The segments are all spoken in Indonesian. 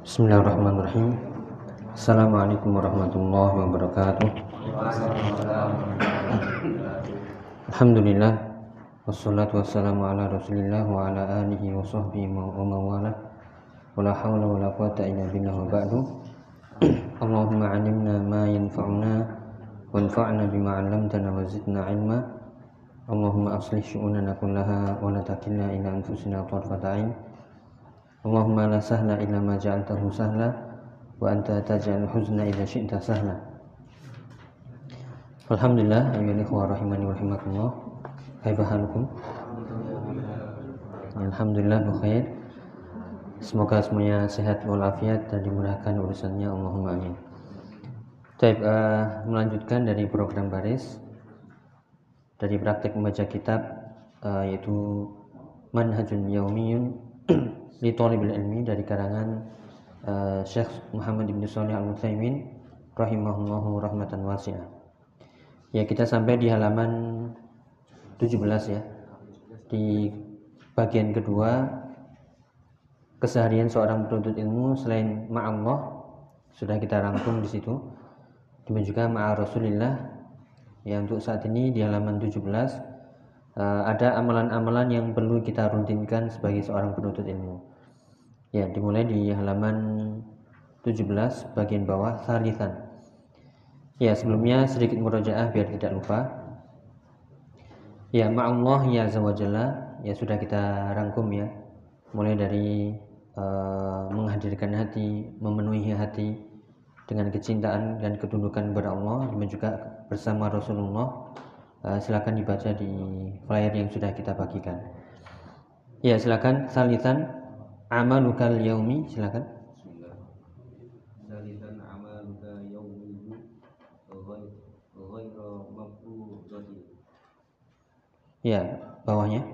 Bismillahirrahmanirrahim. Assalamualaikum warahmatullahi wabarakatuh. Alhamdulillah wassalatu wassalamu ala Rasulillah wa ala alihi wa sahbihi wa mawala. Wala hawla wala quwata illa billah wa ba'du. Allahumma 'allimna ma yanfa'una wanfa'na bima 'allamtana wa zidna 'ilma. Allahumma aslih syu'unana kullaha wa la takilna ila anfusina tarfata 'ain. Allahumma la sahla illa ma ja'altahu sahla wa anta taj'al huzna idza syi'ta sahla. Alhamdulillah ayyuhal ikhwah rahimani wa rahimakumullah. Kaifa halukum? Alhamdulillah bukhair. Semoga semuanya sehat walafiat dan dimudahkan urusannya Allahumma amin. Baik, uh, melanjutkan dari program baris dari praktek membaca kitab uh, yaitu Manhajun Yaumiyun li Talibil Ilmi dari karangan uh, Syekh Muhammad bin Shalih Al Utsaimin rahimahullahu rahmatan wasi'ah. Ya, kita sampai di halaman 17 ya. Di bagian kedua keseharian seorang penuntut ilmu selain ma'allah sudah kita rangkum di situ. Juga ma'a Rasulillah. Ya, untuk saat ini di halaman 17 uh, eh, ada amalan-amalan yang perlu kita rutinkan sebagai seorang penuntut ilmu. Ya, dimulai di halaman 17 bagian bawah salisan. Ya, sebelumnya sedikit murojaah biar tidak lupa. Ya, ma'allah ya zawajalla ya sudah kita rangkum ya. Mulai dari uh, menghadirkan hati, memenuhi hati, dengan kecintaan dan ketundukan kepada Allah dan juga bersama Rasulullah. Uh, silakan dibaca di flyer yang sudah kita bagikan. Ya silakan. Salitan amalukal yaumi. Silakan. Ya bawahnya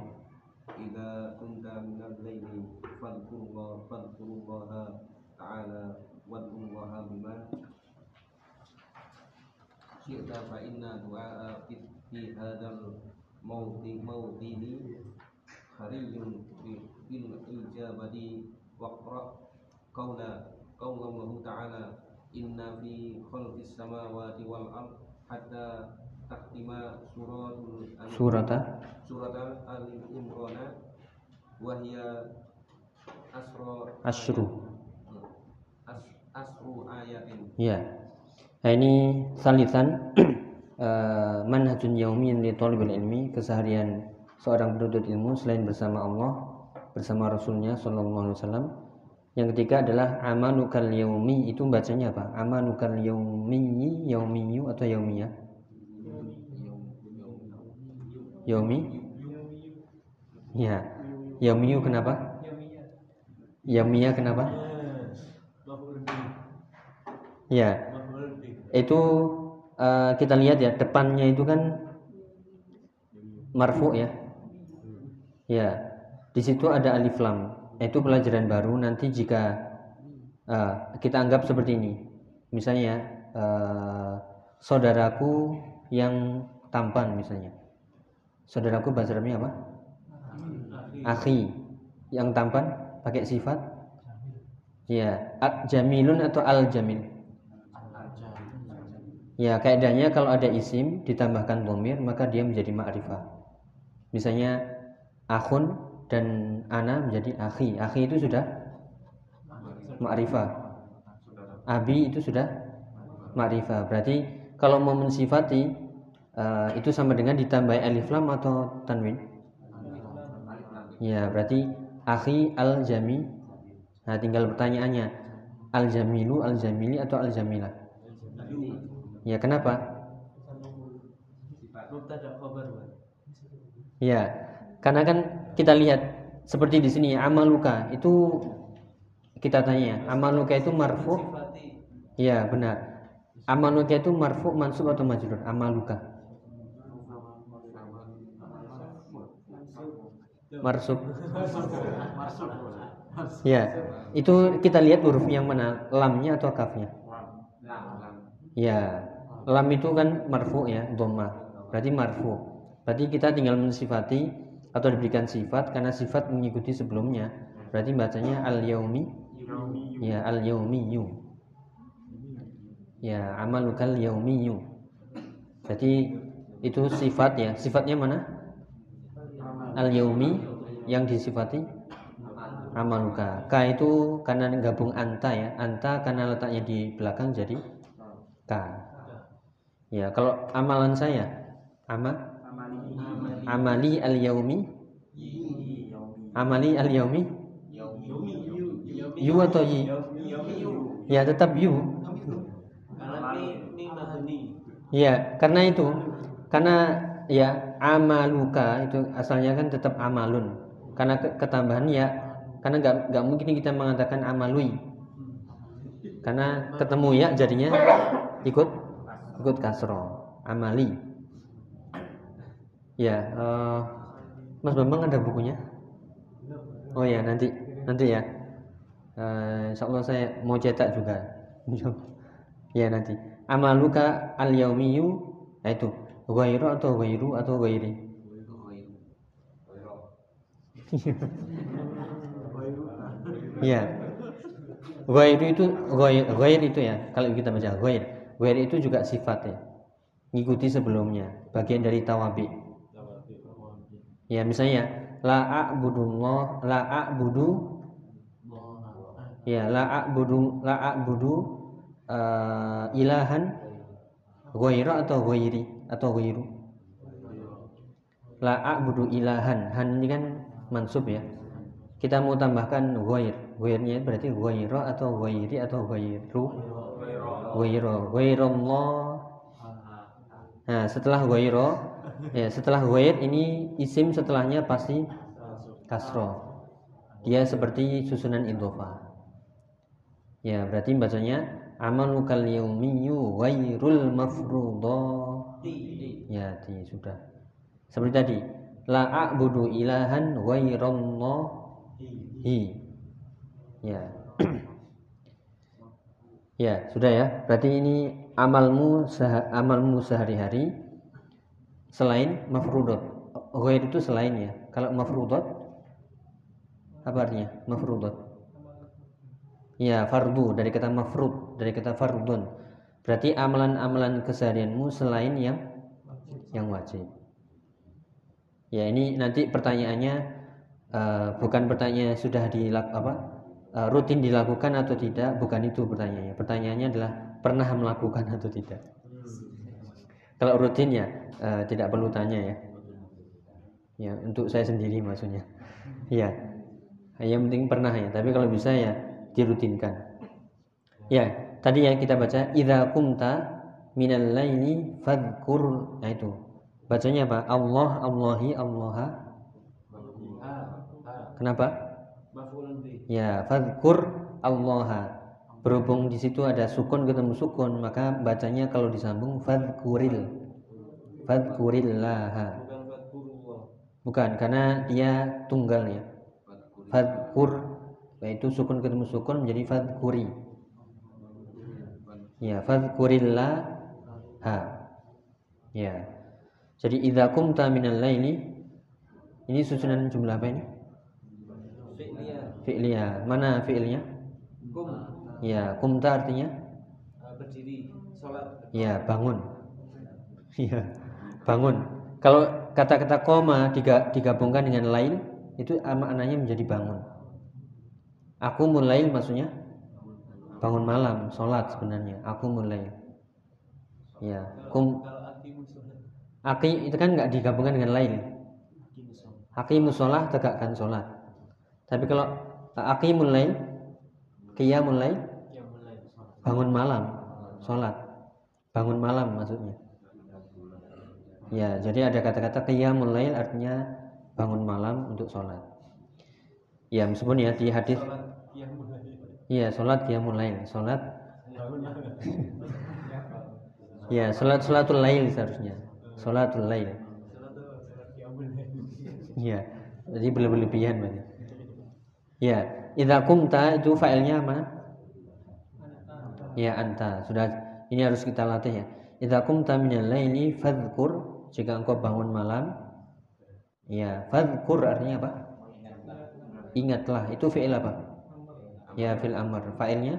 Ida kunta minal laili fadkurullah ta'ala wad'ullaha bima syi'ta fa inna du'a fi hadzal mawdi mawdini hariyun bil ijabati waqra. Qawla qawluhu ta'ala inna fi khalqis samawati wal ard hatta taktima suratul surata? al imrana wa hiya asra asru ayatin. Ya. Nah, ini salisan uh, manhajun yaumin li talibil ilmi, keseharian seorang penuntut ilmu selain bersama Allah, bersama Rasulnya sallallahu alaihi wasallam. Yang ketiga adalah amanukal yaumi, itu bacanya apa? Amanukal yaumi, yaumiyu atau yaumiyah? Yaumi? Ya. Yaumiyu kenapa? Yaumiyah kenapa? Ya. Itu uh, kita lihat ya depannya itu kan marfu ya. Ya. Di situ ada alif lam. Itu pelajaran baru nanti jika uh, kita anggap seperti ini. Misalnya uh, saudaraku yang tampan misalnya. Saudaraku bahasa Arabnya apa? Akhi. Yang tampan pakai sifat Ya, jamilun atau al jamil. Ya, kaidahnya kalau ada isim ditambahkan domir maka dia menjadi ma'rifah. Misalnya akhun dan ana menjadi akhi. Akhi itu sudah ma'rifah. Abi itu sudah ma'rifah. Berarti kalau mau mensifati uh, itu sama dengan ditambah alif lam atau tanwin? Ya, berarti akhi al-jami. Nah, tinggal pertanyaannya al-jamilu, al-jamili atau al-jamilah? Ya, kenapa? Ya, karena kan kita lihat seperti di sini amaluka itu kita tanya, amaluka itu marfu? Ya, benar. Amaluka itu marfu, mansub atau majrur? Amaluka. Marsub. Ya, itu kita lihat huruf yang mana, lamnya atau kafnya? Ya, lam itu kan marfu ya dhamma berarti marfu berarti kita tinggal mensifati atau diberikan sifat karena sifat mengikuti sebelumnya Berarti bacanya al-yaumi. Ya, al-yaumiyu. Ya, amalukal yaumiyu. Jadi itu sifat ya. Sifatnya mana? Al-yaumi yang disifati amaluka. Ka itu karena gabung anta ya. Anta karena letaknya di belakang jadi ka. Ya, kalau amalan saya ama? Amali. Al-yaumi. Amali al-yaumi. Yu atau yi? Ya tetap yu. Ya karena itu karena ya amaluka itu asalnya kan tetap amalun. Karena ketambahan ya karena nggak nggak mungkin kita mengatakan amalui. Karena ketemu ya jadinya ikut ikut kasro. Amali. Ya uh, Mas Bambang ada bukunya? Oh ya nanti nanti ya. Uh, Insya Allah saya mau cetak juga. Ya nanti. Amaluka al yaumiyu itu. Ghairu atau ghairu atau ghairi? Iya. Ghair itu ghair itu ya. Kalau kita baca ghair, ghair itu juga sifat ya. Ngikuti sebelumnya, bagian dari tawabi. Ya, misalnya la a'budullah, la a'budu Ya, la a'budu uh, ilahan ghaira atau ghairi atau ghairu. La a'budu ilahan. Han ini kan mansub ya kita mau tambahkan ghair ghairnya berarti ghaira atau ghairi atau ghairu ghaira ghairallah nah setelah ghaira ya setelah ghair ini isim setelahnya pasti kasro. Dia seperti susunan idhofa ya berarti bacanya amalu kal yaumiyyu ghairul mafruḍa ya di, sudah. Seperti tadi la a'budu ilahan ghairallah. Hi. Ya ya sudah ya. Berarti ini amalmu amalmu sehari-hari selain mafrudot. Ghair itu selain ya. Kalau mafrudot apa artinya? Mafrudot. Ya fardu dari kata mafrud dari kata fardun. Berarti amalan-amalan keseharianmu selain yang yang wajib. Ya ini nanti pertanyaannya uh, bukan pertanyaan sudah dilak apa uh, rutin dilakukan atau tidak? Bukan itu pertanyaannya. Pertanyaannya adalah pernah melakukan atau tidak? Kalau rutin ya uh, tidak perlu tanya ya. Ya untuk saya sendiri maksudnya. Ya yang penting pernah ya. Tapi kalau bisa ya dirutinkan. Ya tadi yang kita baca idza kumta minal laili fadhkur. Nah itu. Bacanya apa? Allah Allahi Allaha. Kenapa? Ya, fadkur Allah. Berhubung di situ ada sukun ketemu sukun, maka bacanya kalau disambung fadkuril. Fadkurillah. Bukan, karena dia tunggal ya. Fadkur yaitu sukun ketemu sukun menjadi fadkuri. Ya, fadkurillah. Ha. Ya. Jadi idza kumta minal laili ini susunan jumlah apa ini? Fi'liya. Mana fi'ilnya? Kum. Ya, kumta artinya? Uh, berdiri, sholat. Ya, bangun. Iya, bangun. Kalau kata-kata koma digabungkan dengan lain, itu maknanya menjadi bangun. Aku mulai maksudnya bangun malam, sholat sebenarnya. Aku mulai. Ya, kum. Aki itu kan nggak digabungkan dengan lain. Aki musolah tegakkan sholat. Tapi kalau Aqimul lail, qiyamul lail, bangun malam, sholat, bangun malam maksudnya. Ya, jadi ada kata-kata qiyamul lail artinya bangun malam untuk sholat. Ya, meskipun ya di hadis Iya, sholat qiyamul lail, sholat Ya, sholat sholatul lail seharusnya. Sholatul lail. Iya, jadi berlebihan berarti. Ya, idza kumta itu failnya mana? Ya, anta. Sudah ini harus kita latih ya. Idza kumta minal laili fadhkur jika engkau bangun malam. Ya, fadhkur artinya apa? ingatlah itu fi'il apa ya fil amr fa'ilnya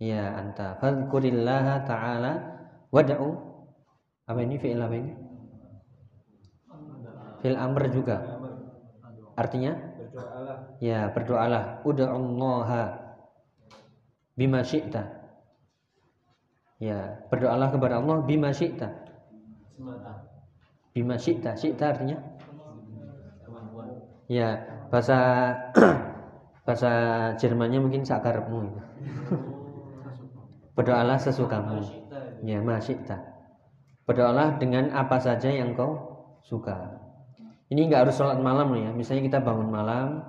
ya anta fadhkurillaha ta'ala wad'u apa ini fi'il apa ini fil amr juga artinya ya berdoalah. Ud'ullaha bima syi'ta. Ya berdoalah kepada Allah bima syi'ta. Bima syi'ta. Syi'ta artinya? Ya bahasa bahasa Jermannya mungkin sakarepmu. Berdoalah sesukamu. Ya masyikta berdoalah dengan apa saja yang kau suka ini nggak harus sholat malam loh ya. Misalnya kita bangun malam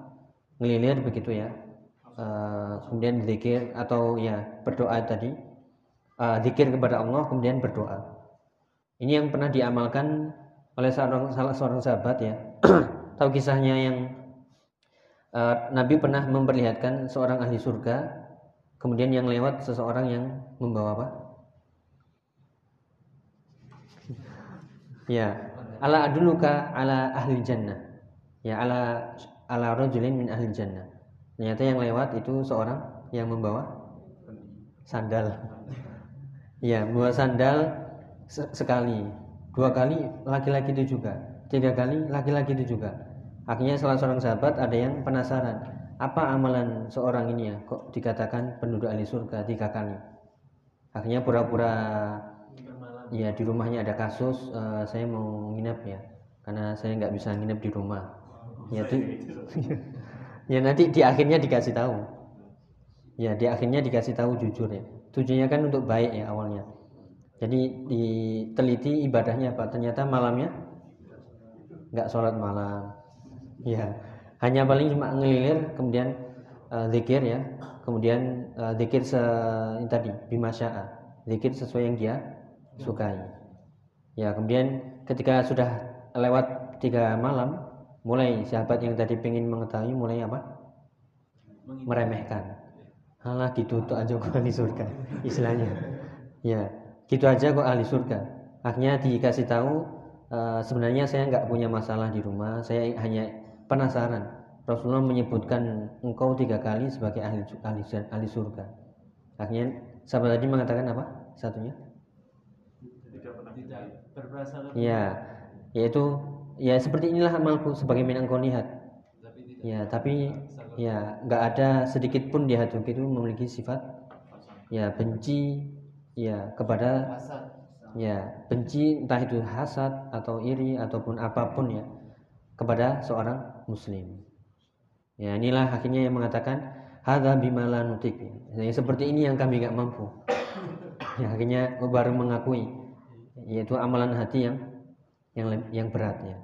ngelilir begitu ya. Uh, kemudian zikir atau ya berdoa tadi. Uh, zikir kepada Allah kemudian berdoa. Ini yang pernah diamalkan oleh seorang salah seorang sahabat ya. Tahu kisahnya yang uh, Nabi pernah memperlihatkan seorang ahli surga kemudian yang lewat seseorang yang membawa apa? Ya ala aduluka ala ahli jannah. Ya ala ala rajulin min ahli jannah. Ternyata yang lewat itu seorang yang membawa sandal. Ya membawa sandal sekali. Dua kali laki-laki itu juga. Tiga kali laki-laki itu juga. Akhirnya salah seorang sahabat ada yang penasaran apa amalan seorang ini ya? Kok dikatakan penduduk ahli surga tiga kali? Akhirnya pura-pura ya di rumahnya ada kasus uh, saya mau nginep ya. Karena saya nggak bisa nginep di rumah. Ya tuh ya nanti di akhirnya dikasih tahu. Ya di akhirnya dikasih tahu jujur ya. Tujuannya kan untuk baik ya awalnya. Jadi diteliti ibadahnya apa ternyata malamnya nggak sholat malam. Ya hanya paling cuma ngelilir kemudian uh, zikir ya. Kemudian uh, zikir se ini tadi bimasya'a zikir sesuai yang dia sukai. Ya, kemudian ketika sudah lewat tiga malam, mulai sahabat yang tadi ingin mengetahui mulai apa? Meremehkan. Halah gitu tuh aja kok ahli surga, istilahnya. Ya, gitu aja kok ahli surga. Akhirnya dikasih tahu uh, sebenarnya saya nggak punya masalah di rumah, saya hanya penasaran. Rasulullah menyebutkan engkau tiga kali sebagai ahli ahli, ahli surga. Akhirnya sahabat tadi mengatakan apa? Satunya? Ya, yaitu ya seperti inilah amalku sebagaimana engkau lihat. Ya, tapi ya nggak ada sedikit pun di hati itu memiliki sifat ya benci ya kepada ya benci entah itu hasad atau iri ataupun apa pun ya kepada seorang muslim. Ya inilah akhirnya yang mengatakan hadza bimala nutik. Ya, seperti ini yang kami nggak mampu. Ya akhirnya baru mengakui yaitu amalan hati yang yang yang berat ya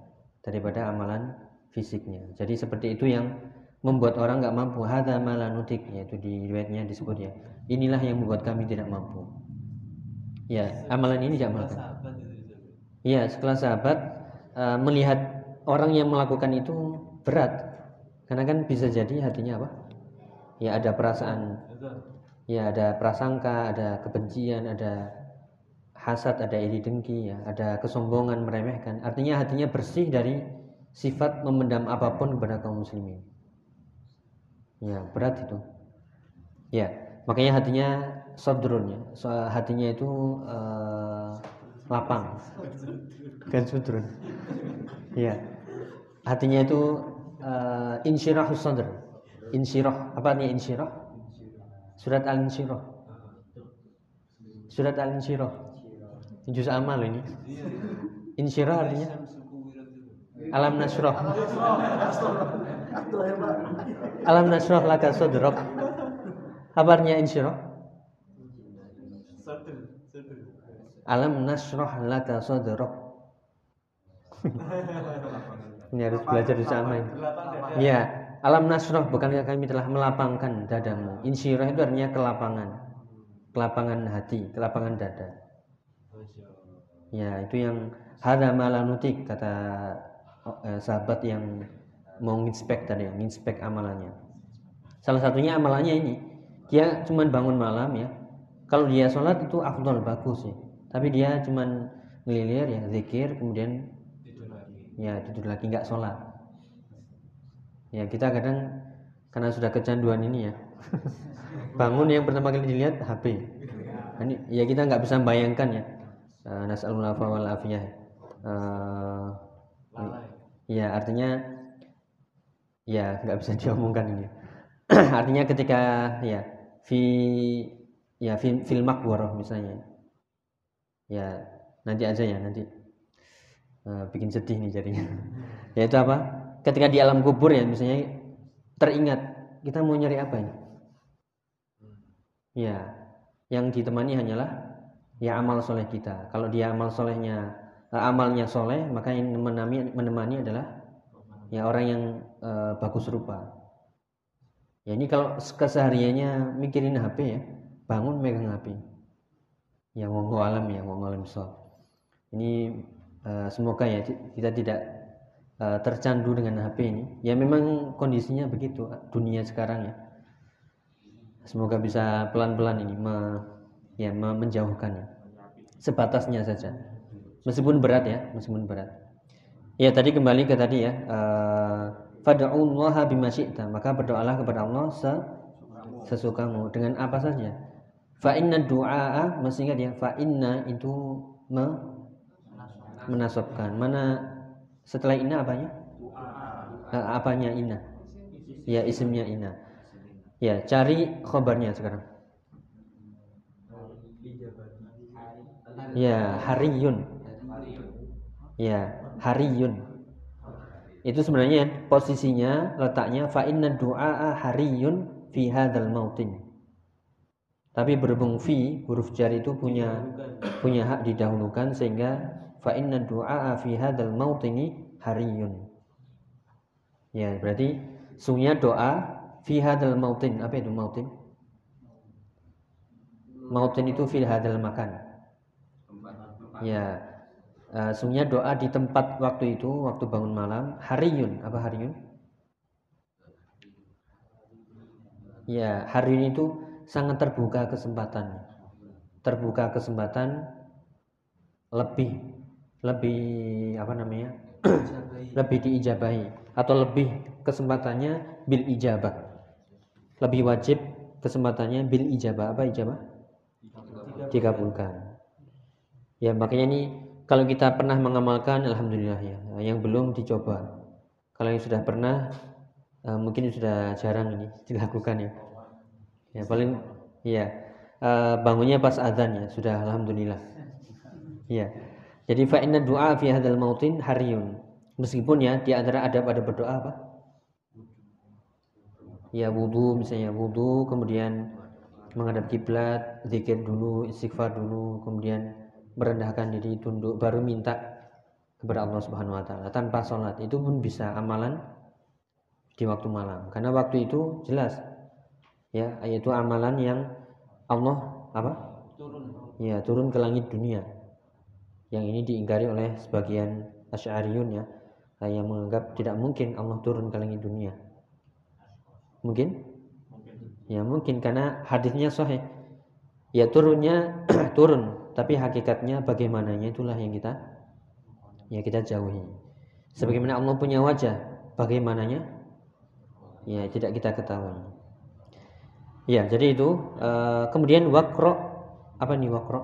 daripada amalan fisiknya. Jadi seperti itu yang membuat orang nggak mampu. Hada malanutik yaitu di riwayatnya disebut ya. Inilah yang membuat kami tidak mampu. Ya, amalan ini tidak mampu. Iya, sekelas sahabat uh, melihat orang yang melakukan itu berat. Karena kan bisa jadi hatinya apa? Ya ada perasaan ya ada prasangka, ada kebencian, ada hasad, ada iri dengki, ya, ada kesombongan, meremehkan. Artinya hatinya bersih dari sifat memendam apa pun kepada kaum muslimin. Ya, berat itu. Ya, makanya hatinya sodrun ya. So, hatinya itu uh, lapang. Kan sudrun. Ya. Hatinya itu uh, insyirahus sadr. Insyirah. Apa artinya insyirah? Surat Al-Insyirah. Surat Al-Insyirah juz amal ini. Insyirah artinya. Alam nasroh. Alam nasroh. Laka sodrok apa artinya insyirah alam nasroh laka sodrok ini harus belajar amal ini. Ya alam nasroh bukankah kami telah melapangkan dadamu? Insyirah itu artinya kelapangan. Kelapangan hati kelapangan dada Ya, itu yang hada malanutik kata eh, sahabat yang mau nginspek tadi, nginspek amalannya. Salah satunya amalannya ini, dia cuma bangun malam ya. Kalau dia sholat itu afdol bagus ya. Tapi dia cuma ngelilir ya, zikir, kemudian tidur lagi. Ya, tidur lagi nggak sholat. Ya kita kadang karena sudah kecanduan ini ya. Bangun yang pertama kali dilihat HP. Ini ya kita nggak bisa bayangkan ya. Uh, Nasallallahu wal afiyah. Uh, ya artinya ya nggak bisa diomongkan ini. artinya ketika ya fi ya film fil misalnya. Ya nanti aja ya nanti uh, bikin sedih nih jadinya. ya itu apa? Ketika di alam kubur ya misalnya teringat kita mau nyari apa ini? Ya, yang ditemani hanyalah ya amal soleh kita. Kalau dia amal solehnya uh, amalnya soleh, maka yang menemani, menemani adalah ya orang yang uh, bagus rupa. Ya ini kalau kesehariannya mikirin HP ya, bangun megang HP. Ya wong alam ya, wong alam so. Ini uh, semoga ya kita tidak uh, tercandu dengan HP ini. Ya memang kondisinya begitu dunia sekarang ya. Semoga bisa pelan-pelan ini me, ya me, menjauhkannya. Sebatasnya saja. Meskipun berat ya, meskipun berat. Ya tadi kembali ke tadi ya. Uh, Fad'ullaha bima Maka berdoalah kepada Allah se sesukamu dengan apa saja. Fa inna du'a masih ingat ya, fa inna itu me menasabkan. Mana setelah inna apanya? Uh, apanya inna? Ya isimnya inna. Ya, cari khobarnya sekarang. Ya, hariyun. Ya, hariyun. Itu sebenarnya posisinya letaknya fa inna du'a hariyun fi hadzal mautin. Tapi berhubung fi huruf jar itu punya punya hak didahulukan sehingga fa inna du'a fi hadzal mautini hariyun. Ya, berarti sungguhnya doa fi hadal mautin apa itu mautin mautin itu fi hadal makan ya. Uh, sungguhnya doa di tempat waktu itu waktu bangun malam hariyun. Apa hariyun? Ya hari itu sangat terbuka kesempatan. Terbuka kesempatan lebih lebih apa namanya? Lebih diijabahi atau lebih kesempatannya bil ijabah. Lebih wajib kesempatannya bil ijabah. Apa ijabah? Dikabulkan ya makanya ini kalau kita pernah mengamalkan alhamdulillah ya. Yang belum dicoba. Kalau yang sudah pernah uh, mungkin sudah jarang ini dilakukan ya. Ya paling ya uh, bangunnya pas adzan ya. Sudah alhamdulillah. Ya jadi fa inna du'a fi hadzal mautin hariyun. Meskipun ya di antara adab ada berdoa apa? Ya wudhu misalnya wudhu kemudian menghadap kiblat zikir dulu istighfar dulu kemudian merendahkan diri tunduk baru minta kepada Allah Subhanahu wa taala. Tanpa sholat itu pun bisa amalan di waktu malam. Karena waktu itu jelas ya yaitu amalan yang Allah apa? Turun. Ya turun ke langit dunia. Yang ini diingkari oleh sebagian asy'ariyun ya yang menganggap tidak mungkin Allah turun ke langit dunia. Mungkin? Ya mungkin karena hadisnya sahih. Ya turunnya turun, tapi hakikatnya bagaimananya itulah yang kita ya kita jauhi. Sebagaimana Allah punya wajah, bagaimananya? Ya tidak kita ketahui. Ya, jadi itu uh, kemudian wakro apa nih wakro?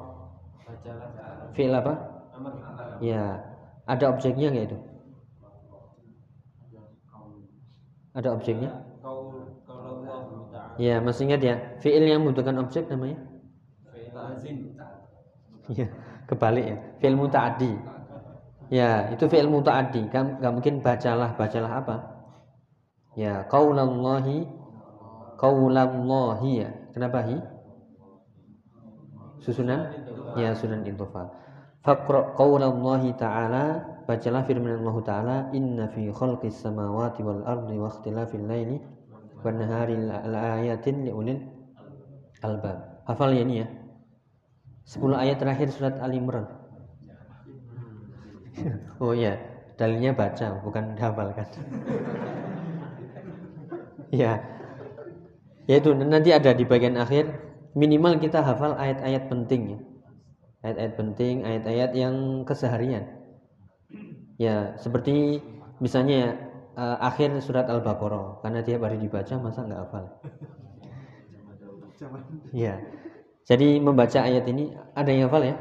Fi'il apa? Ya, ada objeknya nggak itu? Ada objeknya? Ya, masih ingat ya? Fi'il yang membutuhkan objek namanya? Ya, kebalik ya. Fi'il muta'addi. Ya, itu fi'il muta'addi. Kan enggak mungkin bacalah, bacalah apa? Ya, qaulallahi qaulallahi ya. Kenapa hi? Susunan? Ya, sunan intofa. Faqra qaulallahi ta'ala bacalah firman Allah Ta'ala inna fi khalqis samawati wal ardi wa ikhtilafil laili wa naharil ayatin li ulil albab. Hafal ya ini ya. 10 ayat terakhir surat Al Imran. oh iya, dalilnya baca bukan kan ya. Yaitu nanti ada di bagian akhir minimal kita hafal ayat-ayat penting ya. Ayat-ayat penting, ayat-ayat yang keseharian. Ya, seperti misalnya uh, akhir surat Al-Baqarah karena tiap hari dibaca masa nggak hafal. Iya. Jadi membaca ayat ini ada yang hafal ya?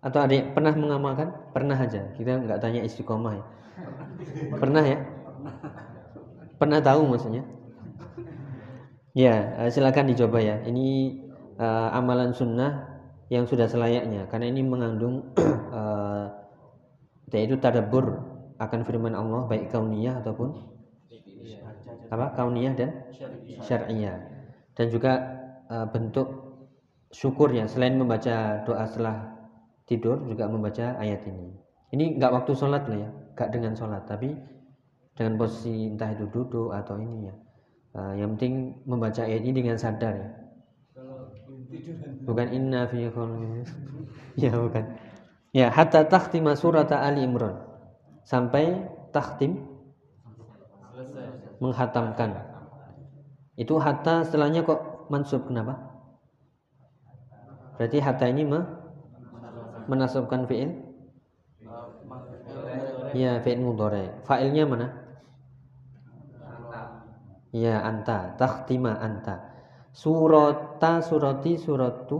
Atau ada yang pernah mengamalkan? Pernah aja. Kita nggak tanya istiqomah ya. Pernah ya? Pernah tahu maksudnya? Ya, eh, silakan dicoba ya. Ini uh, amalan sunnah yang sudah selayaknya karena ini mengandung uh, yaitu tadabbur akan firman Allah baik kauniyah ataupun apa kauniyah dan syariah dan juga uh, bentuk syukurnya selain membaca doa setelah tidur juga membaca ayat ini. Ini nggak waktu sholat lah ya nggak dengan sholat tapi dengan posisi entah itu duduk atau ini ya. Uh, yang penting membaca ayat ini dengan sadar ya. Bukan inna fi ya bukan. Ya hatta takhtima surat Ali Imran. Sampai takhtim menghatamkan. Itu hatta setelahnya kok mansub kenapa berarti hatta ini me menasabkan fi'il? Ya fi'il mudhari. Fa'ilnya mana? Ya anta. Takhtima anta. Surata surati suratu.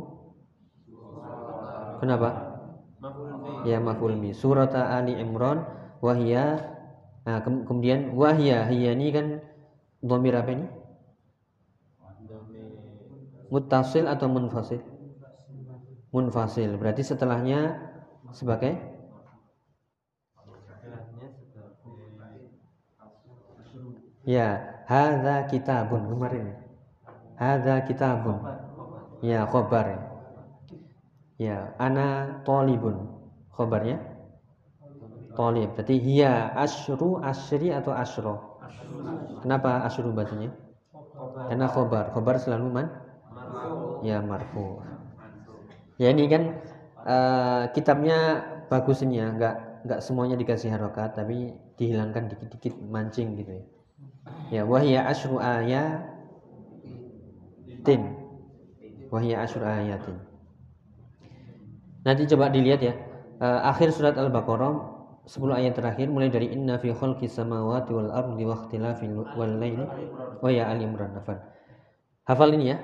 Kenapa? Ya maf'ul bi surata ali imran wahya nah, ke kemudian wahya hiya ini kan dhamir apa ini? Muttasil atau munfasil munfasil berarti setelahnya sebagai ya hadza kitabun kemarin Ada kitabun. Ya, khobar. Ya, ana tolibun. Khobarnya? Tolib. Berarti hiya asyru, asyri atau asyro. Kenapa asyru bacanya? Karena khobar. Khobar selalu man? Ya, marfu. Ya, ini kan uh, kitabnya bagus ini ya. Enggak, enggak semuanya dikasih harokat. Tapi dihilangkan dikit-dikit mancing gitu ya. Ya, wahya ayat ayatin wahya asyur ayatin nanti coba dilihat ya uh, akhir surat al-baqarah 10 ayat terakhir mulai dari inna fi khalqis samawati wal ardi wa wal laili wa oh ya ali imran hafal ini ya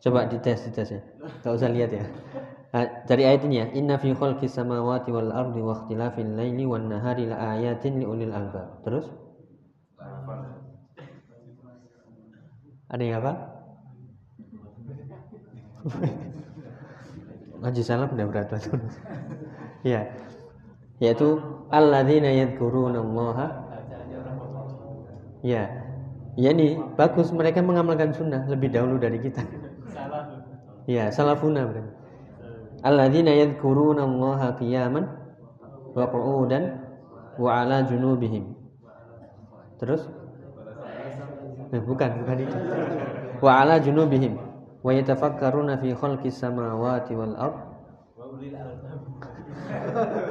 coba dites dites ya enggak usah lihat ya dari ayat ini ya inna fi khalqis samawati wal ardi wa ikhtilafil laili wan nahari la ayatin li ulil albab terus Ada yang apa? Ngaji salam udah berat banget. ya. Yaitu alladzina yadhkurunallaha Ya. Ya nih, bagus mereka mengamalkan sunnah lebih dahulu dari kita. Ya, salafuna berarti. Alladzina yadhkurunallaha qiyaman wa qu'udan wa ala junubihim. Terus Nah, bukan, bukan itu. Wa ala junubihim wa yatafakkaruna fi khalqis samawati wal ard.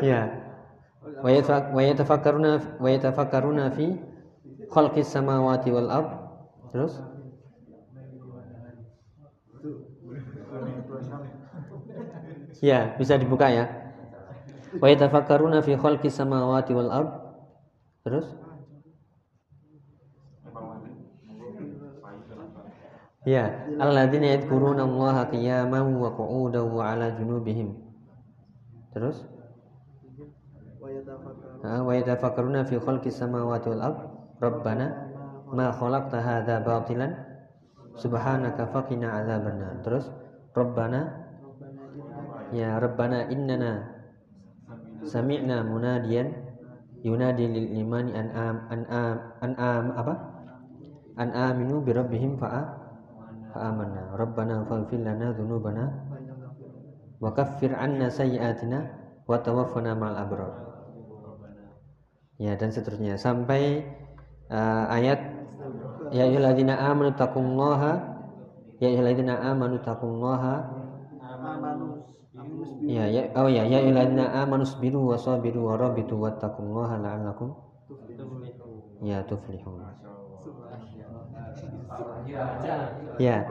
Ya. Wa yatafakkaruna wa yatafakkaruna fi khalqis samawati wal ard. Terus? Ya, bisa dibuka ya. Wa yatafakkaruna fi khalqis samawati wal ard. Terus? Ya, alladzina yadhkuruna Allah qiyaman wa qu'udan wa 'ala junubihim. Terus? Wa yatafakkaruna fi khalqis samawati wal ard. Rabbana ma khalaqta hadza batilan subhanaka faqina 'adzabannar. Terus? Rabbana Ya Rabbana innana sami'na munadiyan yunadi lil imani an am an am an am apa? An aminu bi rabbihim fa'a fa'amanna rabbana faghfir lana dhunubana wa kaffir anna sayyi'atina wa tawaffana ma'al abrar. Ya dan seterusnya. Sampai uh, ayat ya ayyuhalladzina amanu taqullaha ya ayyuhalladzina amanu taqullaha ya ya oh ya ya ayyuhalladzina amanu sabiru wa sabiru wa rabitu wattaqullaha la'allakum ya tuflihun Ya.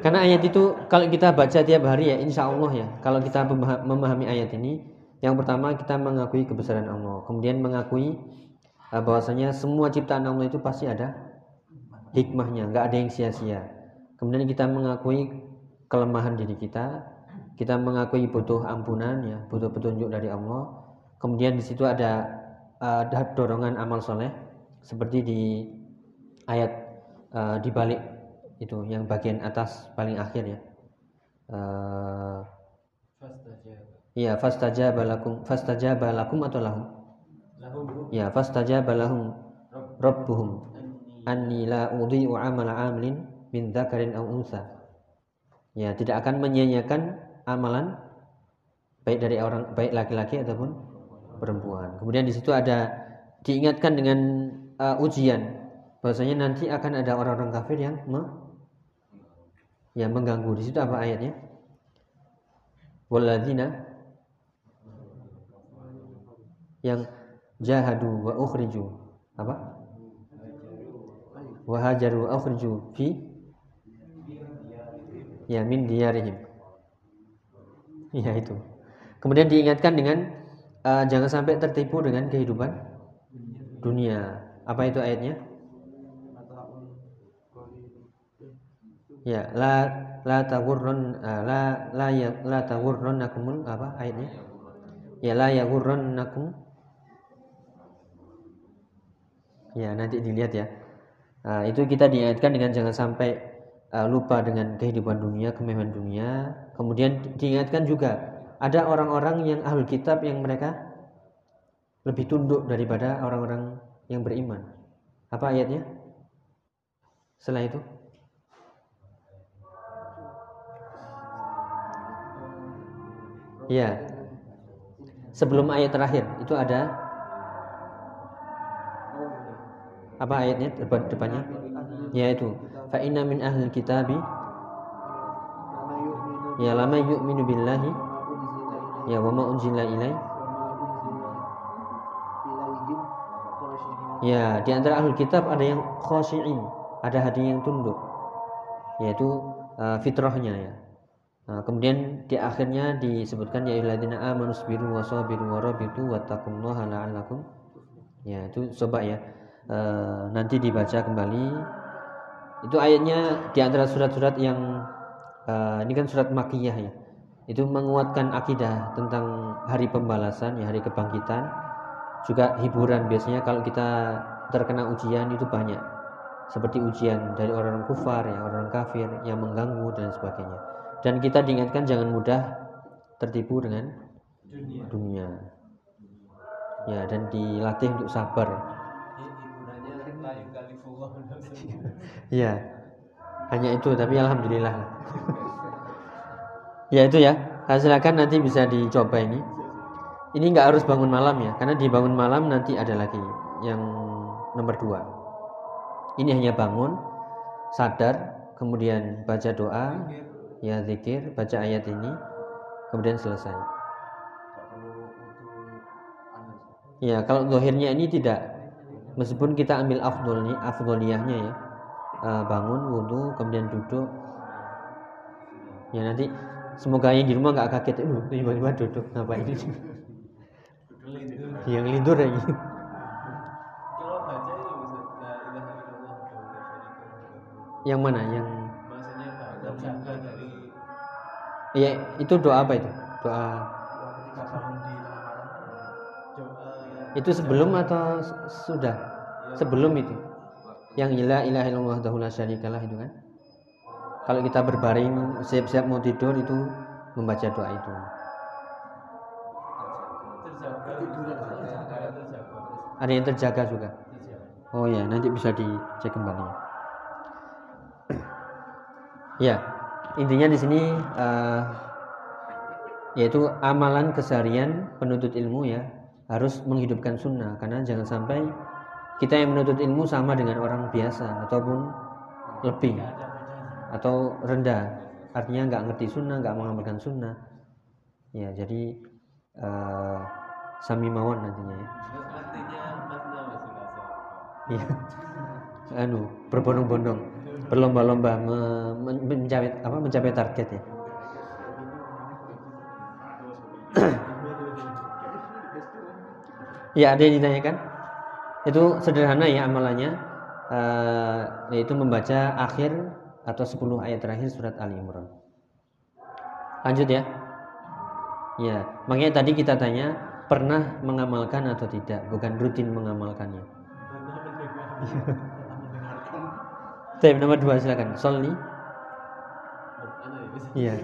Karena ayat itu kalau kita baca tiap hari ya insya Allah ya. Kalau kita memahami ayat ini, yang pertama kita mengakui kebesaran Allah, kemudian mengakui uh, bahwasanya semua ciptaan Allah itu pasti ada hikmahnya, nggak ada yang sia-sia. Kemudian kita mengakui kelemahan diri kita, kita mengakui butuh ampunan ya, butuh petunjuk dari Allah. Kemudian di situ ada uh, dorongan amal soleh seperti di ayat uh, di balik itu yang bagian atas paling akhir ya. Uh, Iya, fastajaba lakum fastajaba lakum atau lahum? Lahum. Ya, fastajaba lahum rabbuhum anni la udhi'u amala amilin min dzakarin aw unsa. Ya, tidak akan menyia-nyiakan amalan baik dari orang baik laki-laki ataupun perempuan. Kemudian di situ ada diingatkan dengan uh, ujian bahwasanya nanti akan ada orang-orang kafir yang me, yang mengganggu. Di situ apa ayatnya? Walladzina yang jahadu wa ukhriju apa wa hajaru wa ukhriju fi ya min diyarihim ya itu. Kemudian diingatkan dengan uh, jangan sampai tertipu dengan kehidupan dunia. Apa itu ayatnya? Ya la la tagurrun uh, la la ya la tagurrannakumul apa ayatnya? Ya la yagurrannakum Ya, nanti dilihat ya. Nah, itu kita diingatkan dengan jangan sampai uh, lupa dengan kehidupan dunia, kemewahan dunia. Kemudian diingatkan juga ada orang-orang yang ahli kitab yang mereka lebih tunduk daripada orang-orang yang beriman. Apa ayatnya? Setelah itu Ya. Sebelum ayat terakhir itu ada apa ayatnya depan depannya yaitu fa inna min ahli kitabi ya lama yu'minu billahi ya wa ma unzila ilai. Ya di antara ahli kitab ada yang khoshi'in ada hati yang tunduk yaitu uh, fitrahnya ya. Nah, kemudian di akhirnya disebutkan ya illadzina amanu sabiru wa sabiru wa rabitu wattaqullaha la'allakum ya itu coba ya e, nanti dibaca kembali. Itu ayatnya di antara surat-surat yang e, ini kan surat makiyah ya. Itu menguatkan akidah tentang hari pembalasan ya hari kebangkitan. Juga hiburan biasanya kalau kita terkena ujian itu banyak. Seperti ujian dari orang, -orang kufar ya orang kafir yang mengganggu dan sebagainya. Dan kita diingatkan jangan mudah tertipu dengan dunia, dunia. ya dan dilatih untuk sabar Iya. Hanya itu tapi alhamdulillah. ya itu ya. Nah, silakan nanti bisa dicoba ini. Ini nggak harus bangun malam ya, karena di bangun malam nanti ada lagi yang nomor dua. Ini hanya bangun, sadar, kemudian baca doa, ya zikir, baca ayat ini, kemudian selesai. Ya, kalau dohirnya ini tidak, meskipun kita ambil afdolnya, afdoliyahnya ya, uh, bangun wudhu kemudian duduk. Ya nanti semoga yang di rumah nggak kaget. Uh tiba-tiba duduk. Ngapain ini? Yang lindur lagi. Yang mana? Yang Iya, itu doa apa itu? Doa itu sebelum atau sudah? Sebelum itu yang ilah ilah illallah la syarikalah itu kan? Kalau kita berbaring siap-siap mau tidur itu membaca doa itu. Ada yang terjaga juga? Oh ya nanti bisa dicek kembali. Ya intinya di sini uh, yaitu amalan keseharian penuntut ilmu ya harus menghidupkan sunnah. Karena jangan sampai kita yang menuntut ilmu sama dengan orang biasa ataupun lebih atau rendah. Artinya nggak ngerti sunnah nggak mengamalkan sunnah. Ya jadi uh, sami mawon nantinya ya. Iya. Anu berbondong-bondong. Berlomba-lomba me, mencapai apa mencapai target ya. Ya ada yang ditanyakan Itu sederhana ya amalannya, uh, yaitu membaca akhir atau 10 ayat terakhir surat Ali Imran. Lanjut ya. Ya, makanya tadi kita tanya pernah mengamalkan atau tidak, bukan rutin mengamalkannya. Tapi nomor dua silakan. Solni. Iya.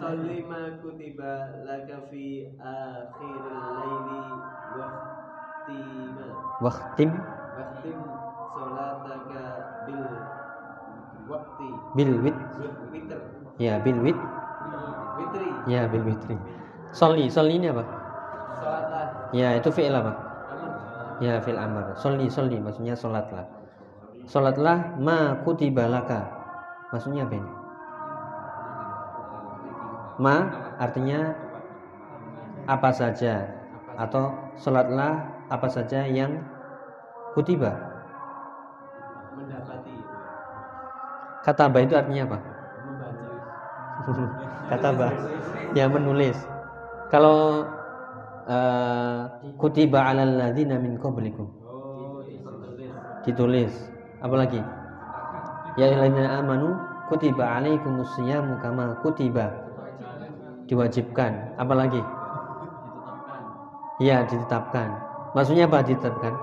Solli ma kutiba laka fi akhiril laili Waqtim salataka bil waqti. Bil wit. Witr. Ya, bil wit. Witri. Ya, bil witri. Solli, solli ini apa? Ya, itu fi'il apa? Ya, fi'il amr. Solli, solli maksudnya solatlah. Solatlah ma kutiba laka. Maksudnya apa ini? Ma artinya apa saja atau solatlah apa saja yang kutiba. Mendapati. Kata itu artinya apa? Kata ya menulis. Kalau uh, kutiba alal ladzina min qablikum Oh, ditulis. ditulis. Apalagi? Ya ayyuhalladzina amanu kutiba alaikumus syiyamu kama kutiba diwajibkan. Apalagi? Ditetapkan. Ya ditetapkan. Maksudnya apa ditetapkan?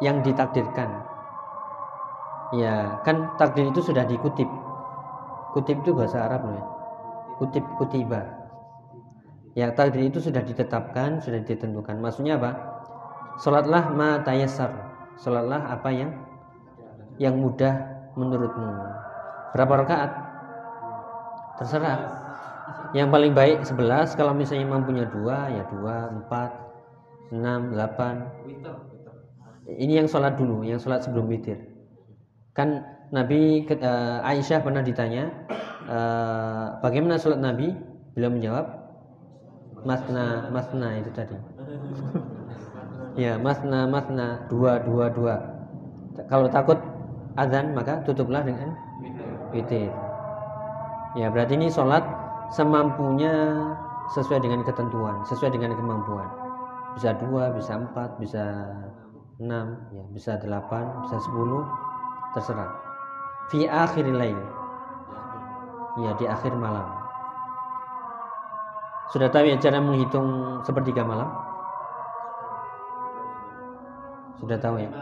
Yang ditakdirkan. Ya, kan takdir itu sudah dikutip. Kutip itu bahasa Arab ya. Kutip kutiba. Ya, takdir itu sudah ditetapkan, sudah ditentukan. Maksudnya apa? Salatlah ma tayassar. Salatlah apa yang yang mudah menurutmu. Berapa rakaat? Terserah. Yang paling baik 11, kalau misalnya mampunya dua ya dua, empat, enam, delapan. Ini yang sholat dulu, yang sholat sebelum witir. Kan Nabi eh, Aisyah pernah ditanya eh, bagaimana sholat Nabi, beliau menjawab masna masna itu tadi. ya masna masna dua dua dua. Kalau takut azan maka tutuplah dengan witir. Ya berarti ini sholat semampunya sesuai dengan ketentuan, sesuai dengan kemampuan. Bisa dua, bisa empat, bisa enam, ya bisa delapan, bisa sepuluh, terserah. Fi akhir lain, ya di akhir malam. Sudah tahu ya cara menghitung sepertiga malam? Sudah tahu ya?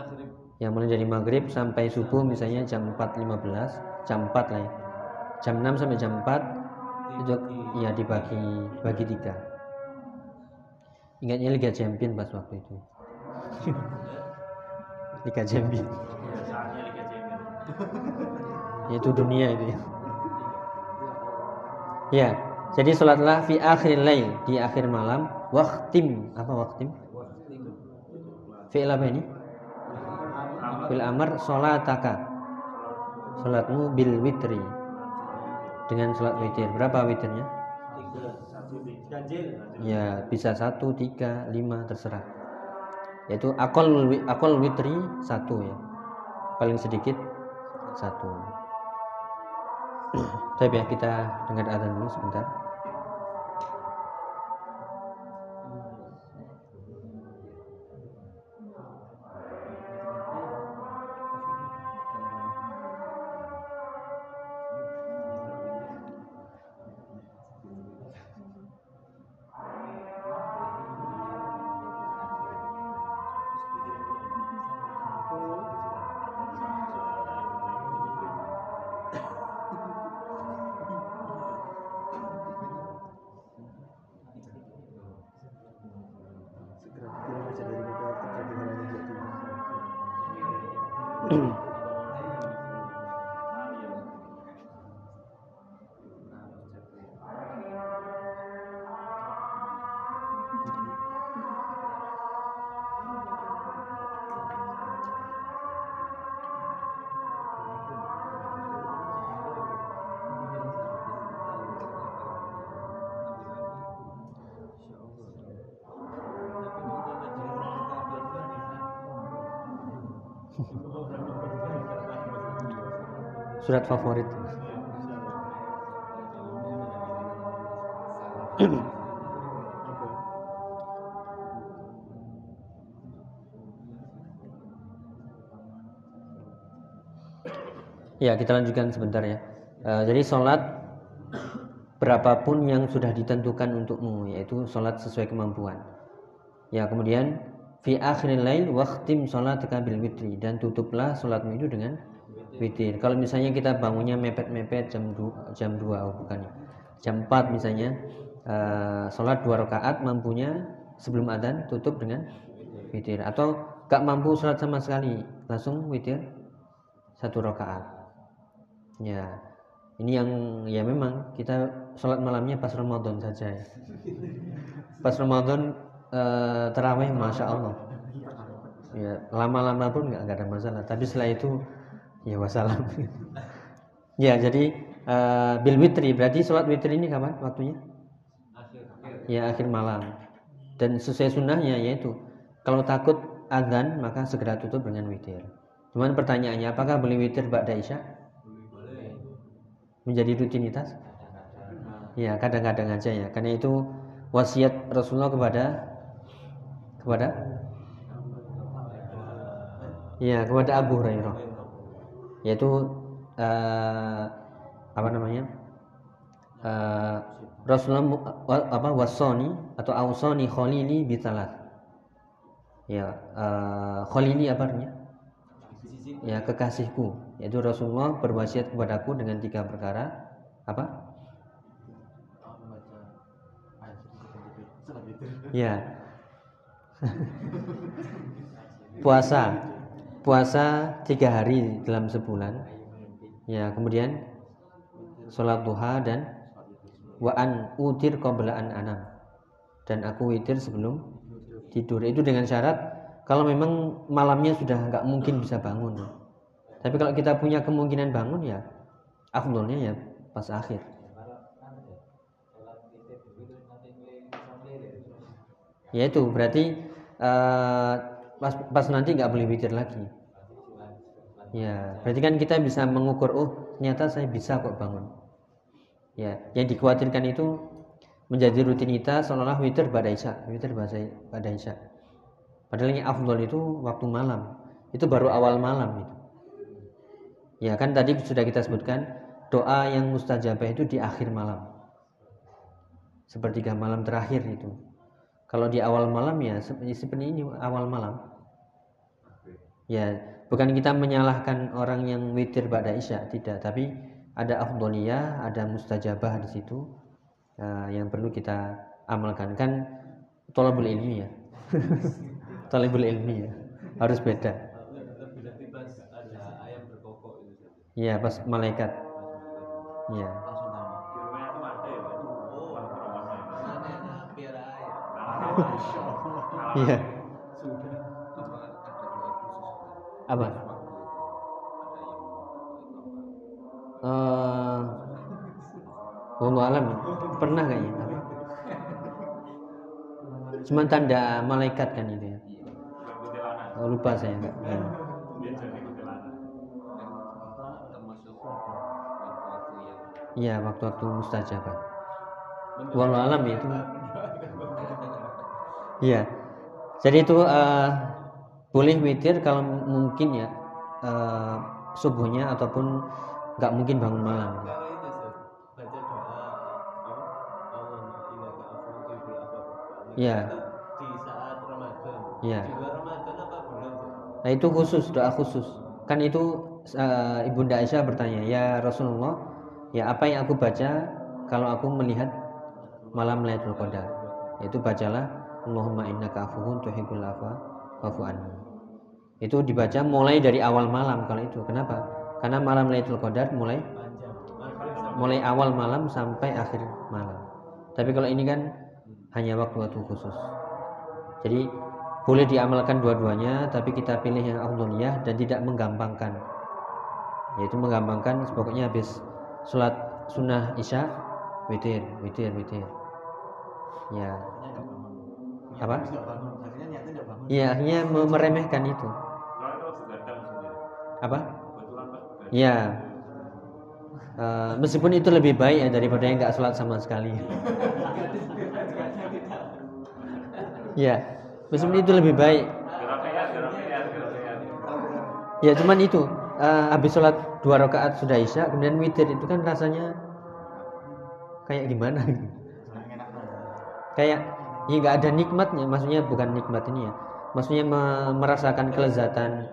Yang mulai dari maghrib sampai subuh misalnya jam 4.15 jam 4 lah ya jam 6 sampai jam 4 itu ya dibagi bagi tiga ingatnya Liga Champion pas waktu itu Liga Champion itu dunia itu ya jadi sholatlah fi akhir lail di akhir malam. Waktim apa waktim? Fi'il apa ini? Bil amar sholataka. Sholatmu bil witri. Dengan sholat witir. Berapa witirnya? Ya bisa satu tiga lima terserah yaitu akol akol witri satu ya. Paling sedikit satu. Tapi ya kita dengar azan dulu sebentar surat favorit Ya, kita lanjutkan sebentar ya. e, jadi sholat berapapun yang sudah ditentukan untukmu, yaitu sholat sesuai kemampuan. Ya, kemudian fi akhiril lail waktim sholat bil witri dan tutuplah sholatmu itu dengan witir. Kalau misalnya kita bangunnya mepet-mepet jam 2, jam 2 oh bukan. Jam 4 misalnya eh, sholat dua rakaat mampunya sebelum adzan tutup dengan witir atau gak mampu sholat sama sekali langsung witir satu rakaat Ya, ini yang ya memang kita sholat malamnya pas Ramadan saja ya. Pas Ramadan eh, terawih, masya Allah. Ya, lama-lama pun nggak ada masalah. Tapi setelah itu ya wassalam. ya, jadi eh, bil witri berarti sholat witri ini kapan waktunya? Ya akhir malam. Dan sesuai sunnahnya yaitu kalau takut adzan maka segera tutup dengan witir. Cuman pertanyaannya apakah beli witir ba'da isya? menjadi rutinitas? Ya, kadang-kadang aja ya. Karena itu wasiat Rasulullah kepada kepada Ya, kepada Abu Hurairah. Yaitu uh, apa namanya? Uh, Rasulullah apa wasoni atau ausoni khalili bitalat. Ya, uh, khalili apa artinya? Ya, kekasihku yaitu Rasulullah berwasiat kepadaku dengan tiga perkara apa? Ya. puasa. Puasa tiga hari dalam sebulan. Ya, kemudian sholat duha dan waan utir an anam. Dan aku witir sebelum tidur. Itu dengan syarat kalau memang malamnya sudah nggak mungkin bisa bangun. Tapi kalau kita punya kemungkinan bangun ya afdolnya ya pas akhir. Ya itu berarti uh, pas, pas nanti nggak boleh witir lagi. Ya, berarti kan kita bisa mengukur oh ternyata saya bisa kok bangun. Ya, yang dikhawatirkan itu menjadi rutinitas seolah-olah witir pada isya, witir pada isya. Padahal yang afdol itu waktu malam. Itu baru awal malam itu. Ya kan tadi sudah kita sebutkan doa yang mustajabah itu di akhir malam. Sepertiga malam terakhir itu. Kalau di awal malam ya seperti ini awal malam. Ya, bukan kita menyalahkan orang yang witir pada isya, tidak, tapi ada afdoliyah, ada mustajabah di situ uh, yang perlu kita amalkan kan tolabul ilmi ya. tolabul ilmi ya. Harus beda. Iya, pas malaikat. Iya. Iya. Apa? Uh, alam pernah kayaknya cuma tanda malaikat kan itu ya oh, lupa saya enggak Iya, waktu-waktu mustajabah. Walau alam ya itu. Iya. Jadi itu uh, boleh witir kalau mungkin ya uh, subuhnya ataupun nggak mungkin bangun malam. Di saat Ramadan. Iya. Nah itu khusus doa khusus. Kan itu uh, ibunda Aisyah bertanya, ya Rasulullah, ya apa yang aku baca kalau aku melihat malam Lailatul Qadar itu bacalah Allahumma innaka afuwun tuhibbul afwa fa'fu anni itu dibaca mulai dari awal malam kalau itu. Kenapa? Karena malam Lailatul Qadar mulai mulai awal malam sampai akhir malam. Tapi kalau ini kan hanya waktu-waktu khusus. Jadi boleh diamalkan dua-duanya tapi kita pilih yang afdoliyah dan tidak menggampangkan. Yaitu menggampangkan pokoknya habis sholat sunnah isya witir witir witir. Ya. Apa iya akhirnya meremehkan itu. Apa? Ya uh, meskipun itu lebih baik ya daripada yang nggak sholat sama sekali. Ya meskipun itu lebih baik. Ya cuman itu eh, habis sholat dua rakaat sudah isya kemudian witir itu kan rasanya kayak gimana? Kayak ya nggak ada nikmatnya maksudnya bukan nikmat ini ya maksudnya me- merasakan kelezatan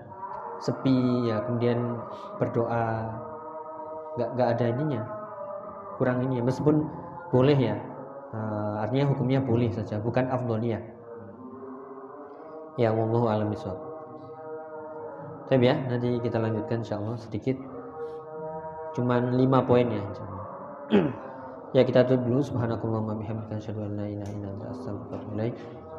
sepi ya kemudian berdoa. Nggak nggak ada ininya kurang ini. Ya meskipun boleh ya eh, artinya hukumnya boleh saja bukan afdoliyah. Ya wallahu alam bisawab Tapi ya, nanti kita lanjutkan insyaallah sedikit. Cuman lima poin ya ya kita tutup dulu. Subhanakallahumma bihamdika asyhadu an la ilaha illa anta astaghfiruka wa atubu.